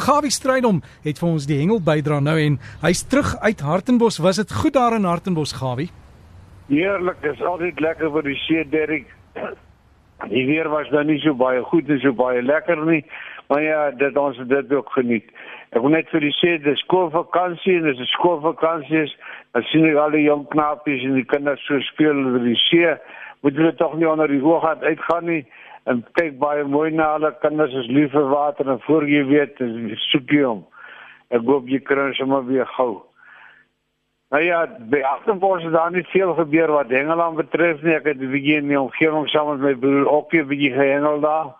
Gawie Strydom het vir ons die hengel bydra nou en hy's terug uit Hartenbos. Was dit goed daar in Hartenbos, Gawie? Heerlik, dit is altyd lekker vir die see, Derrick. Die weer was nou nie so baie goed en so baie lekker nie, maar ja, dit ons het dit ook geniet. Ek wil net vir die sê, dis skoolvakansie en dis 'n skoolvakansie. Dan sien ek al die jong knapies en die kinders so speel oor die see. Moet hulle tog nie onder die hoogte uitgaan nie en kyk baie mooi na hulle kinders is lief vir water en voor jy weet soek jy hom. Ek hoop jy kry sommer weer gou. Nou ja, by Agterfors het daar nie veel gebeur wat Engeland betref nie. Ek het 'n bietjie in die omgewing saam met my broer ook 'n bietjie gehengel daar.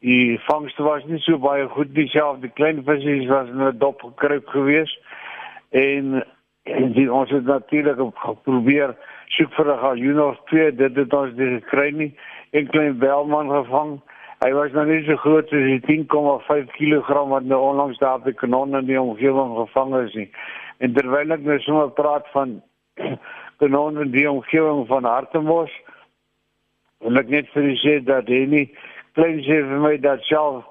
Die vangste was nie so baie goed nie, self die klein visse was in 'n dop gekruip geweest. En en die ons het natuurlik geprobeer soek vir 'n galjoen of twee, dit het ons nie gekry nie. 'n Klein belman gevang. Hy was nou nie so groot soos die 10,5 kg wat nou onlangs daar op die kanon in die omgewing gevang is nie. En terwyl ek nou sommer praat van kanon in die omgewing van Hartemos, wil ek net vir u sê dat hy nie klein sê vir my dat self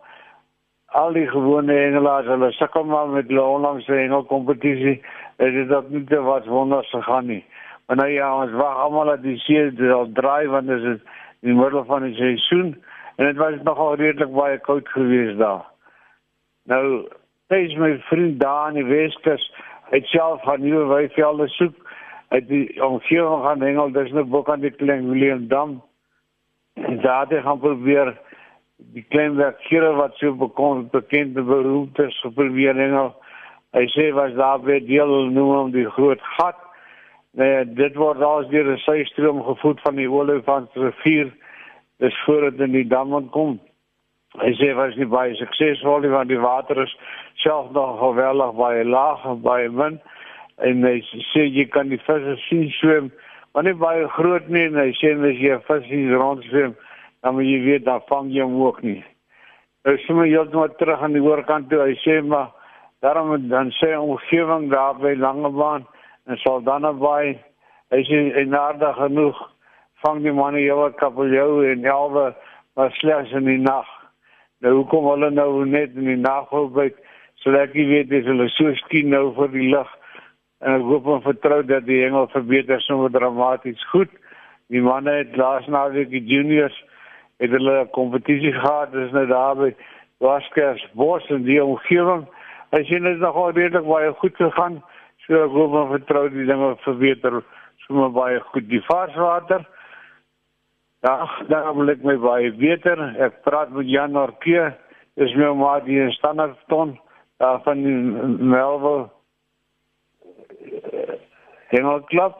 al die gewone hengelaars hulle sukkel maar met hulle onlangs die hengelkompetisie, is dit ook nie te wat wonders gegaan nie. Maar nou ja, ons wag almal dat die see draai want dit is in die middel van die seisoen en dit was nogal redelik baie koud geweest daar. Nou, dis my vriend daar in die Weskus, hy self gaan nuwe weivelde soek uit die omgewing gaan hengel, dis net bo aan die klein Willem Dam. En daar het gaan probeer die klein werkgere wat so bekend bekende beroep is probeer hengel. Hy sê was daar by deel noem om die groot gat Nee, dit word als deur 'n systroom gevoed van die Olifantsrivier. Dis voordat in die dam kom. Hy sê was nie baie suksesvol nie want die water is self nog geweldig baie laag en baie min en hy sê jy kan die visse sien swem, maar nie baie groot nie en hy sê as jy 'n vis sien rondswem, dan moet jy weet dan vang jy hom ook nie. Hy sê maar jy moet terug aan die oorkant toe. Hy sê maar daarom dan sê omgewing daar by Langebaan en Saldanha Bay. Hy sê en nader genoeg vang die manne jou kapeljou en elwe maar slegs in die nag. Nou hoekom hulle nou net in die nag wil byt? So ek weet dis hulle so skien nou vir die lig. En ek hoop en vertrou dat die hengel verbeter sommer dramaties goed. Die manne het laas naweek die juniors het hulle kompetisie gehad, dis nou daar by Waskers Bos en die omgewing. Sê dit is nogal redelik baie goed gegaan. So ek hoop en vertrou die dinge verbeter sommer baie goed die varswater. Ja, daar wil ek my baie beter. Ek praat met Jan Orkee. Dis my ma die in Standerton daar van Melville Hengel Club.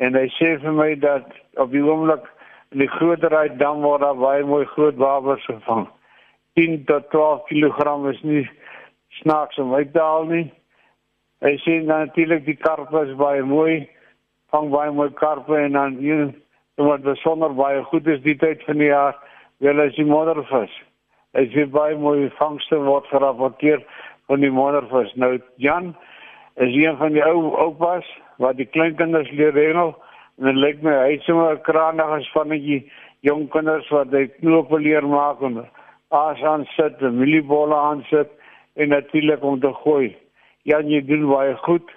En hy sê vir my dat op die oomblik in die groterheid dam word daar baie mooi groot wabers gevang. 10 tot 12 kg is nie snaaks om uit te haal nie. Hy sê natuurlik die karpe is baie mooi, vang baie mooi karpe en dan hier wat besonder baie goed is die tyd van die jaar, wel as die moddervis. Hy sê baie mooi vangste word gerapporteer van die moddervis. Nou Jan is een van die ou oupas wat die kleinkinders leer hengel en dit lyk my hy sommer 'n kraanig as van die jong kinders wat hy knope leer maak en aas aan sit, miliebolle aan sit en natuurlik om te gooi. Jan, jy doen baie goed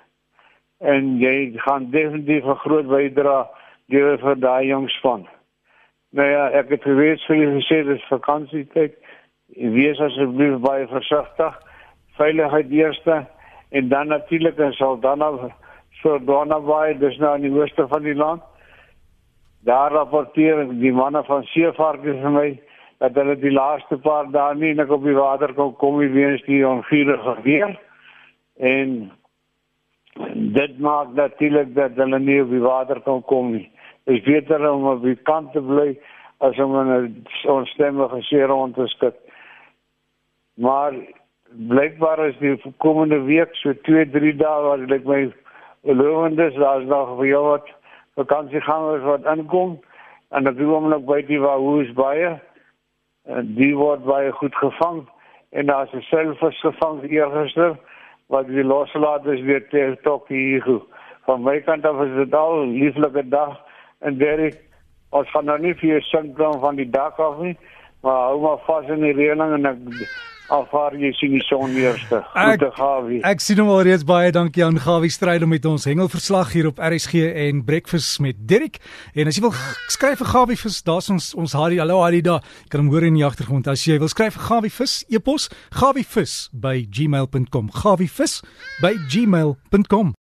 en jy gaan definitief 'n groot bydra lewer vir daai jong span. Nou ja, ek het geweet vir julle gesê dis vakansietyd. Wees asseblief baie versigtig. Veiligheid eerste en dan natuurlik en sal dan af so Donnaby, dis nou in die ooste van die land. Daar rapporteer die manne van Seevarke vir my dat hulle die laaste paar dae nie net op die water kon kom nie weens die onvurige weer en dit maak natuurlik dat hulle nie op die water kan kom nie. Dit is beter om op die kant te bly as om in 'n onstemmige see rond te skud. Maar blykbaar is die komende week so 2, 3 dae wat ek my lowendes daar's nog vir jou wat vakansiegangers wat aankom en ek wil ook by die Wahoo's baie die word baie goed gevang en daar's 'n selfs gevang eergister wat die loslaat is weer te tok hier. Van my kant af is dit al lieflike dag en Derek ons gaan nou nie vir jou dan van die dak af nie, maar hou maar vas in die reëling en ek afvaar jy sien die son eerste. Goeie Gawie. Ek sien hom alreeds baie dankie aan Gawie stryd om met ons hengelverslag hier op RSG en breakfast met Dirk. En as jy wil skryf vir Gawie vis, daar's ons ons Hadi. Hallo Hadi daar. Jy kan hom hoor in die agtergrond. As jy wil skryf vir Gawie vis, e-pos gawievis by gmail.com. gawievis by gmail.com.